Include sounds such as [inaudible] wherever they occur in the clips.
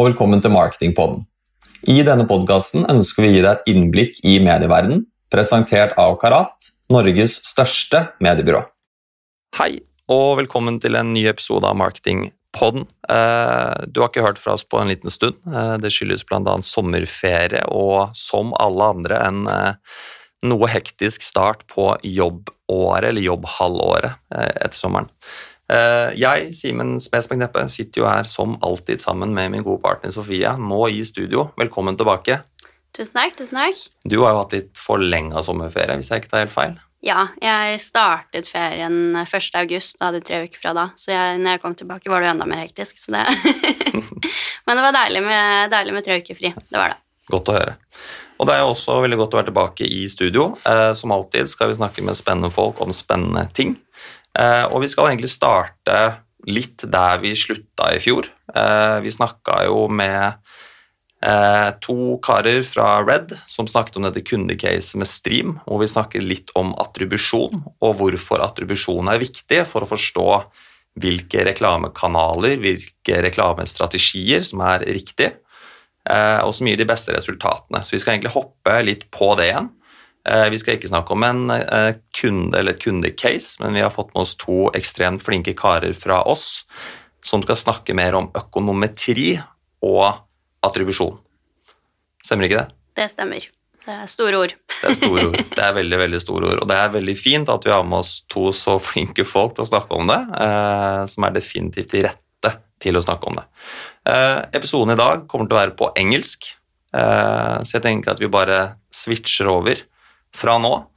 Og velkommen til Marketingpodden. I denne podkasten ønsker vi å gi deg et innblikk i medieverdenen, presentert av Karat, Norges største mediebyrå. Hei, og velkommen til en ny episode av Marketingpodden. Eh, du har ikke hørt fra oss på en liten stund. Eh, det skyldes bl.a. sommerferie og som alle andre en eh, noe hektisk start på jobbåret, eller jobbhalvåret, etter sommeren. Eh, jeg, Simen Spesbæk Neppe, sitter jo her som alltid sammen med min gode partner Sofie, nå i studio. Velkommen tilbake. Tusen takk. tusen takk. Du har jo hatt litt forlenga sommerferie, hvis jeg ikke tar helt feil? Ja, jeg startet ferien 1. august, da hadde tre uker fra da. Så jeg, når jeg kom tilbake, var det jo enda mer hektisk. Så det [laughs] Men det var deilig med, deilig med tre uker fri. Det var det. Godt å høre. Og det er jo også veldig godt å være tilbake i studio. Eh, som alltid skal vi snakke med spennende folk om spennende ting. Eh, og vi skal egentlig starte litt der vi slutta i fjor. Eh, vi snakka jo med eh, to karer fra Red som snakket om dette kundecaset med Stream, og vi snakket litt om attribusjon og hvorfor attribusjon er viktig for å forstå hvilke reklamekanaler, hvilke reklamestrategier som er riktig, og som gir de beste resultatene. Så vi skal egentlig hoppe litt på det igjen. Eh, vi skal ikke snakke om en eh, kunde eller et kundecase, men vi har fått med oss to ekstremt flinke karer fra oss som skal snakke mer om økonometri og attribusjon. Stemmer ikke det? Det stemmer. Det er store ord. Det er store ord. [laughs] Det er veldig veldig store ord. Og det er veldig fint at vi har med oss to så flinke folk til å snakke om det, eh, som er definitivt de rette til å snakke om det. episoden i dag kommer til å være på engelsk, så jeg tenker at vi bare switcher over fra nå.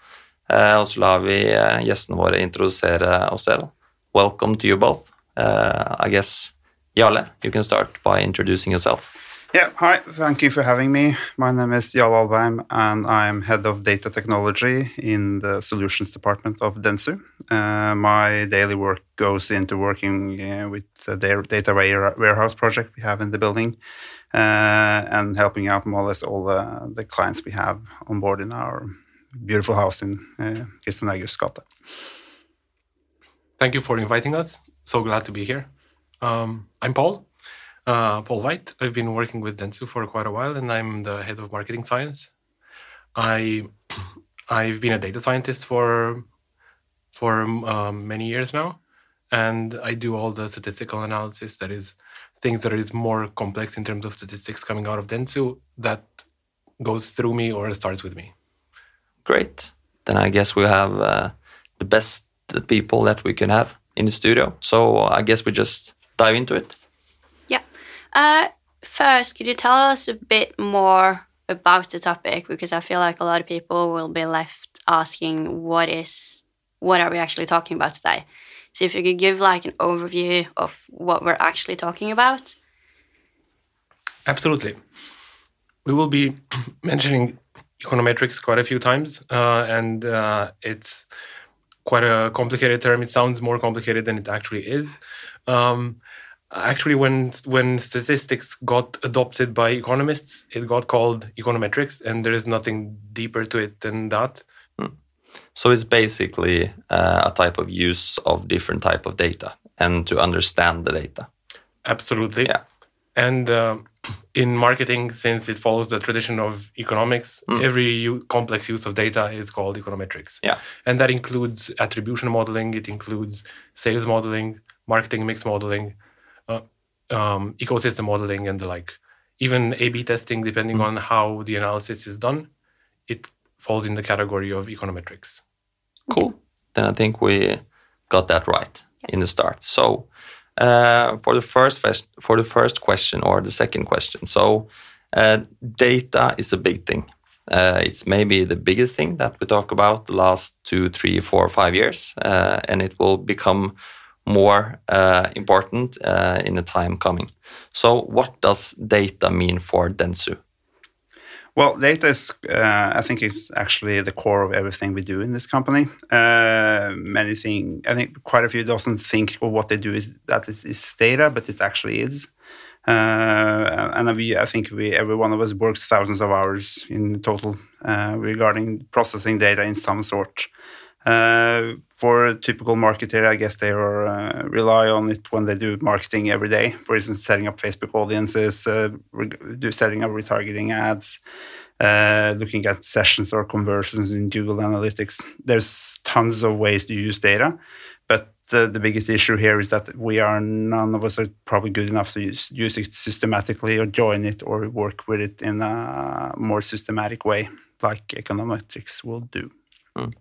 Eh, og så lar vi eh, gjestene våre introdusere oss selv. Welcome to you both. Uh, I guess, Jarle, you can start by introducing yourself. Yeah, hi, thank you for having me. My name is Jarle Alvheim, and I'm head of data technology in the solutions department of Dentsu. Uh, my daily work goes into working uh, with the data warehouse project we have in the building and helping out more or less all the, the clients we have on board in our beautiful house in uh, Christian Augusts gate. Thank you for inviting us. So glad to be here. Um, I'm Paul, uh, Paul White. I've been working with Dentsu for quite a while, and I'm the head of marketing science. I [clears throat] I've been a data scientist for for um, many years now, and I do all the statistical analysis. That is things that is more complex in terms of statistics coming out of Dentsu that goes through me or starts with me. Great. Then I guess we have uh, the best people that we can have in the studio. So I guess we just dive into it. Yeah. Uh, first, could you tell us a bit more about the topic? Because I feel like a lot of people will be left asking, "What is? What are we actually talking about today?" So if you could give like an overview of what we're actually talking about. Absolutely. We will be [clears throat] mentioning econometrics quite a few times, uh, and uh, it's quite a complicated term. It sounds more complicated than it actually is. Um, actually, when when statistics got adopted by economists, it got called econometrics, and there is nothing deeper to it than that. Hmm. So it's basically uh, a type of use of different type of data and to understand the data. Absolutely. Yeah. And uh, in marketing, since it follows the tradition of economics, mm. every complex use of data is called econometrics. Yeah. And that includes attribution modeling, it includes sales modeling, marketing mix modeling, uh, um, ecosystem modeling, and the like. Even A B testing, depending mm. on how the analysis is done, it falls in the category of econometrics. Cool. Then I think we got that right in the start. So, uh, for the first for the first question or the second question. So, uh, data is a big thing. Uh, it's maybe the biggest thing that we talk about the last two, three, four, five years, uh, and it will become more uh, important in the time coming. So, what does data mean for Dentsu? Well, data is, uh, I think, is actually the core of everything we do in this company. Uh, many things, I think, quite a few doesn't think of what they do is that is, is data, but it actually is. Uh, and we, I think, we every one of us works thousands of hours in total uh, regarding processing data in some sort. Uh, for a typical marketer, I guess they are, uh, rely on it when they do marketing every day. For instance, setting up Facebook audiences, uh, setting up retargeting ads, uh, looking at sessions or conversions in Google Analytics. There's tons of ways to use data, but the, the biggest issue here is that we are none of us are probably good enough to use, use it systematically or join it or work with it in a more systematic way, like econometrics will do. Mm.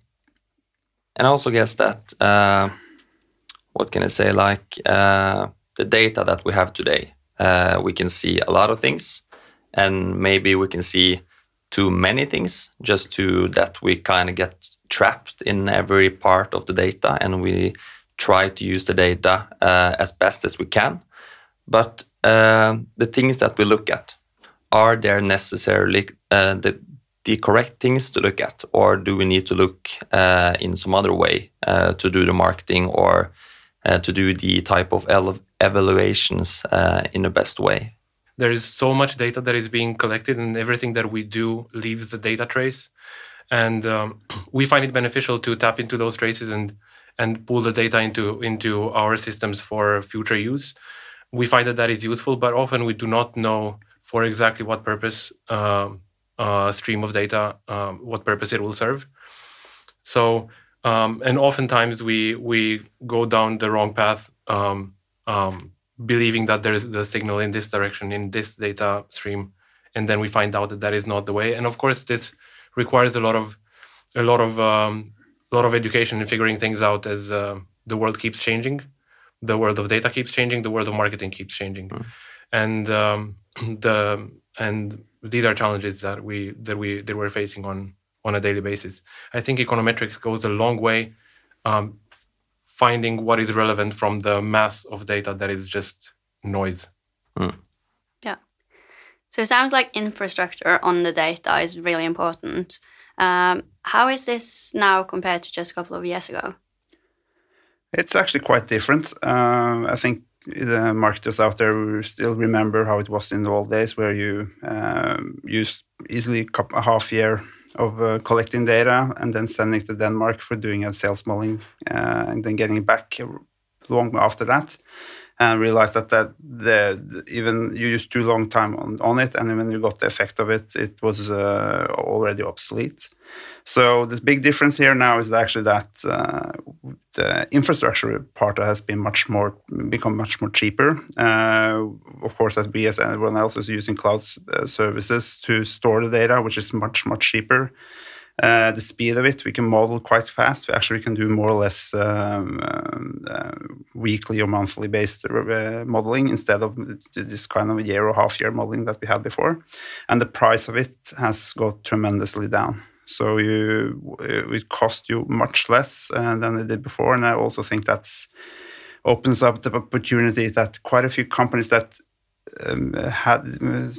And I also guess that uh, what can I say? Like uh, the data that we have today, uh, we can see a lot of things, and maybe we can see too many things, just to that we kind of get trapped in every part of the data, and we try to use the data uh, as best as we can. But uh, the things that we look at, are there necessarily uh, the, the correct things to look at, or do we need to look uh, in some other way uh, to do the marketing or uh, to do the type of evaluations in the best way? There is so much data that is being collected, and everything that we do leaves the data trace. And um, [clears throat] we find it beneficial to tap into those traces and and pull the data into into our systems for future use. We find that that is useful, but often we do not know for exactly what purpose uh, stream of data, um, what purpose it will serve. So, um, and oftentimes we we go down the wrong path, um, um believing that there is the signal in this direction in this data stream, and then we find out that that is not the way. And of course, this requires a lot of a lot of um, a lot of education and figuring things out as uh, the world keeps changing, the world of data keeps changing, the world of marketing keeps changing, mm. and um, [clears throat] the and these are challenges that we that we that we're facing on on a daily basis. I think econometrics goes a long way, um, finding what is relevant from the mass of data that is just noise. Mm. Yeah. So it sounds like infrastructure on the data is really important. Um, how is this now compared to just a couple of years ago? It's actually quite different. Uh, I think the marketers out there still remember how it was in the old days, where you um, used easily a half year of uh, collecting data and then sending it to Denmark for doing a sales modeling, uh, and then getting back long after that and realized that that the, even you used too long time on, on it, and when you got the effect of it, it was uh, already obsolete. So the big difference here now is actually that uh, the infrastructure part has been much more become much more cheaper. Uh, of course, as we as everyone else is using cloud uh, services to store the data, which is much much cheaper the speed of it. We can model quite fast. We actually can do more or less um, uh, weekly or monthly based uh, modeling instead of this kind of year or half year modeling that we had before. And the price of it has got tremendously down. So you, it costs you much less uh, than it did before. And I also think that's opens up the opportunity that quite a few companies that um, had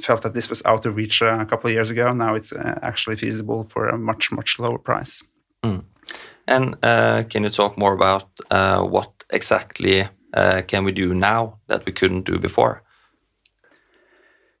felt that this was out of reach uh, a couple of years ago. Now it's uh, actually feasible for a much much lower price. Mm. And uh, can you talk more about uh, what exactly uh, can we do now that we couldn't do before?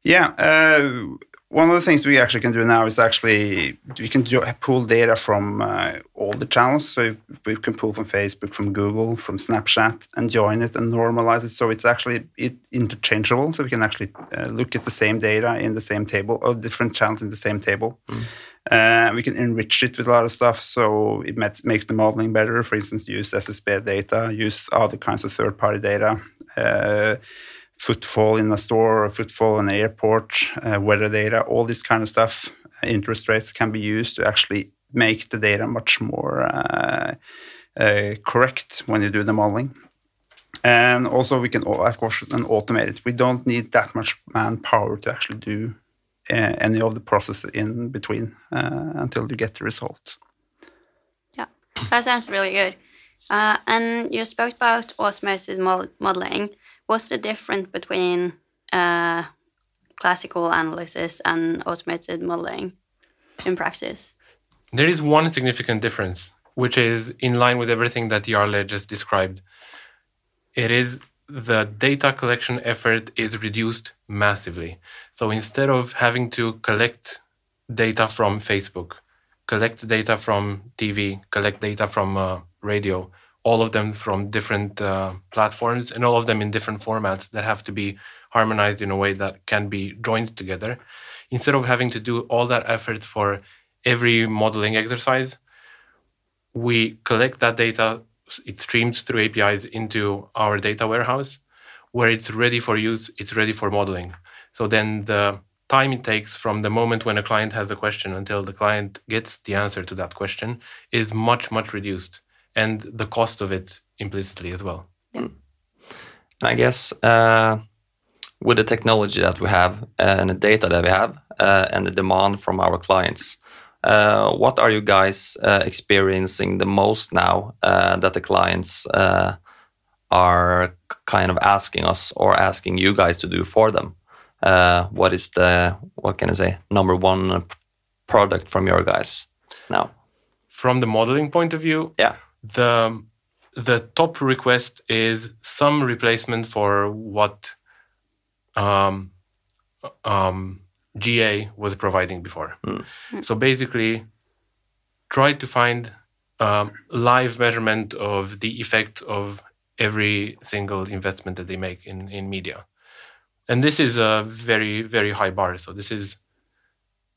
Yeah, uh, one of the things we actually can do now is actually we can do, pull data from uh, all the channels. So we can pull from Facebook, from Google, from Snapchat, and join it and normalize it. So it's actually it, interchangeable. So we can actually uh, look at the same data in the same table, or different channels in the same table. Mm. Uh, we can enrich it with a lot of stuff, so it makes the modeling better. For instance, use SSB data, use other kinds of third-party data uh, footfall in a store or footfall in an airport, uh, weather data, all this kind of stuff, uh, interest rates can be used to actually make the data much more uh, uh, correct when you do the modeling. And also, we can, of course, automate it. We don't need that much manpower to actually do uh, any of the process in between uh, until you get the result. Yeah, that sounds really good. and you spoke about automated modeling. What's the difference between uh, classical analysis and automated modeling in practice? There is one significant difference, which is in line with everything that Jarle just described. It is the data collection effort is reduced massively. So instead of having to collect data from Facebook collect data from TV, collect data from uh, radio, all of them from different uh, platforms, and all of them in different formats that have to be harmonized in a way that can be joined together. Instead of having to do all that effort for every modeling exercise, we collect that data, it streams through APIs into our data warehouse, where it's ready for use, it's ready for modeling. So then the time it takes from the moment when a client has a question until the client gets the answer to that question is much, much reduced. And the cost of it implicitly as well. Yeah. I guess uh, with the technology that we have uh, and the data that we have uh, and the demand from our clients, uh, what are you guys uh, experiencing the most now uh, that the clients are kind of asking us or asking you guys to do for them? what is the what can I say number one product from your guys now? From the modeling point of view, yeah, the the top request is some replacement for what um, um, GA was providing before. Mm. So basically, try to find um, live measurement of the effect of every single investment that they make in, in media. And this is a very very high bar. So this is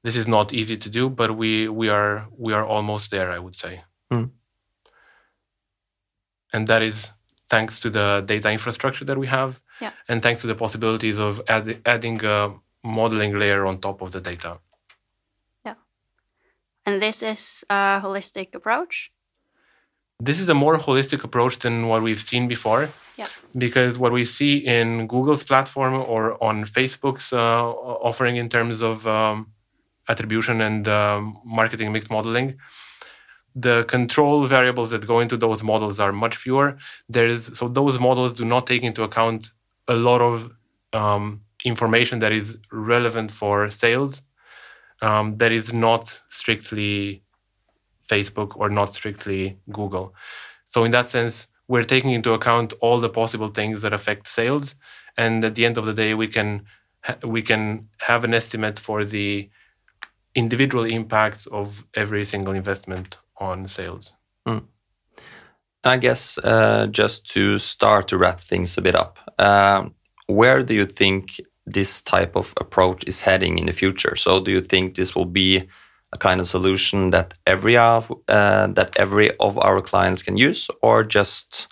this is not easy to do, but we we are we are almost there. I would say. Mm. And that is thanks to the data infrastructure that we have, yeah. and thanks to the possibilities of add, adding a modeling layer on top of the data. Yeah. And this is a holistic approach? This is a more holistic approach than what we've seen before. Yeah. Because what we see in Google's platform or on Facebook's uh, offering in terms of um, attribution and um, marketing mix modeling, the control variables that go into those models are much fewer. There's so those models do not take into account a lot of um, information that is relevant for sales um, that is not strictly Facebook or not strictly Google. So, in that sense, we're taking into account all the possible things that affect sales, and at the end of the day, we can we can have an estimate for the individual impact of every single investment on sales. Mm. I guess uh, just to start to wrap things a bit up, um, where do you think this type of approach is heading in the future? So, do you think this will be a kind of solution that every of uh, that every of our clients can use, or just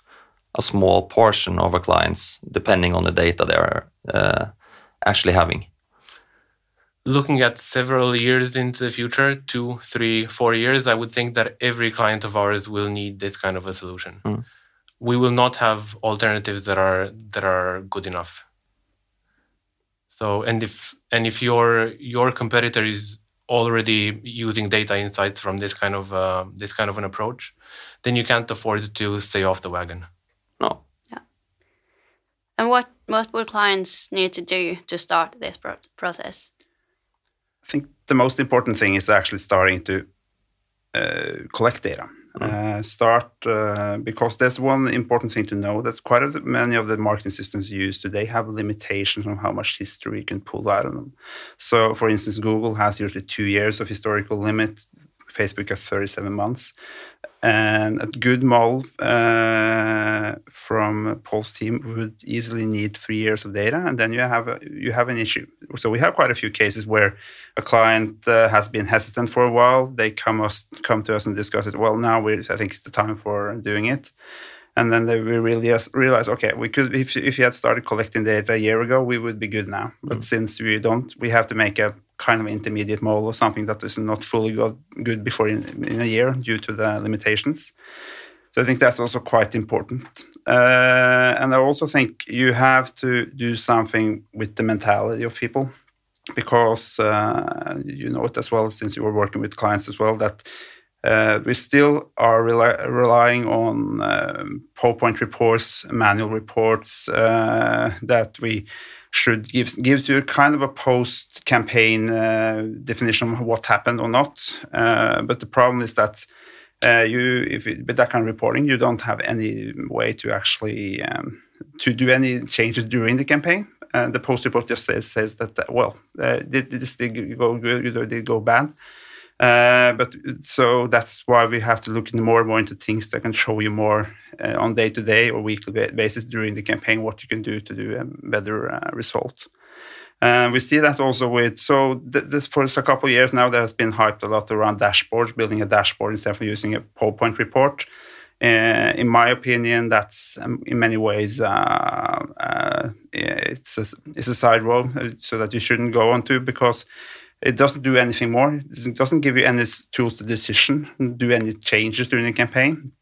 a small portion of our clients, depending on the data they're uh, actually having? Looking at several years into the future, two, three, four years, I would think that every client of ours will need this kind of a solution. Mm. We will not have alternatives that are that are good enough so and if and if your your competitor is already using data insights from this kind of uh, this kind of an approach, then you can't afford to stay off the wagon. No. Yeah. And what what would clients need to do to start this pro process? I think the most important thing is actually starting to uh, collect data. Uh, start uh, because there's one important thing to know that quite a, many of the marketing systems used today have limitations on how much history you can pull out of them. So, for instance, Google has usually two years of historical limit. Facebook at 37 months, and a good model uh, from Paul's team would easily need three years of data, and then you have a, you have an issue. So we have quite a few cases where a client uh, has been hesitant for a while. They come us come to us and discuss it. Well, now we I think it's the time for doing it. And then they, we really realize, okay, we could if if you had started collecting data a year ago, we would be good now. But mm. since we don't, we have to make a kind of intermediate model or something that is not fully good before in, in, a year due to the limitations. So I think that's also quite important. Uh, and I also think you have to do something with the mentality of people because uh, you know it as well since you were working with clients as well that uh, we still are rely relying on um, PowerPoint reports, manual reports uh, that we should give gives you kind of a post campaign uh, definition of what happened or not. Uh, but the problem is that uh, you, if it, with that kind of reporting, you don't have any way to actually um, to do any changes during the campaign. And the post report just says says that well, uh, did, did, this did go good or did it go bad? Uh, but so that's why we have to look more and more into things that can show you more uh, on day to day or weekly basis during the campaign what you can do to do a better uh, result. Uh, we see that also with so th this for a couple of years now there has been hyped a lot around dashboards, building a dashboard instead of using a PowerPoint report. Uh, in my opinion, that's um, in many ways uh, uh, it's a, it's a side road uh, so that you shouldn't go onto because it doesn't do anything more. It doesn't give you any tools to decision, do any changes during the campaign.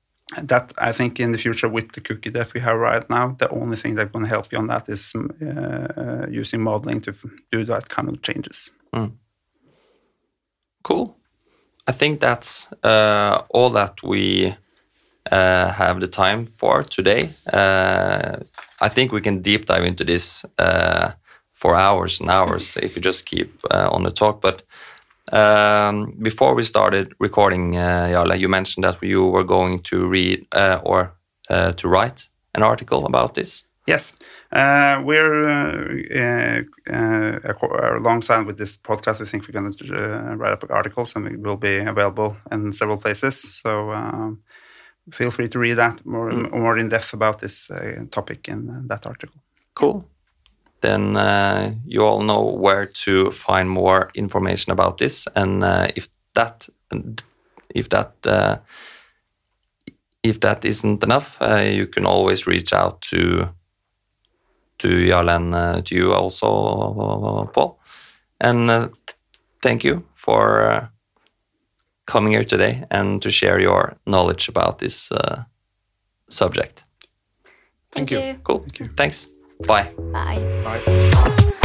That I think in the future with the cookie that we have right now, the only thing that's going to help you on that is uh, using modeling to do that kind of changes. Mm. Cool. I think that's uh, all that we uh, have the time for today. Uh, I think we can deep dive into this uh, for hours and hours if you just keep uh, on the talk. But um, before we started recording, uh, you mentioned that you were going to read uh, or uh, to write an article about this. Yes, uh, we're uh, alongside with this podcast. We think we're going to write up articles, and we will be available in several places. So um, feel free to read that more mm. more in depth about this topic in that article. Cool then uh, you all know where to find more information about this. And uh, if that if that uh, if that isn't enough, uh, you can always reach out to to Jarle and uh, to you also, Paul. And thank you for coming here today and to share your knowledge about this subject. Thank, thank you. you. Cool. Thank you. Thanks. Bye. Bye. Bye.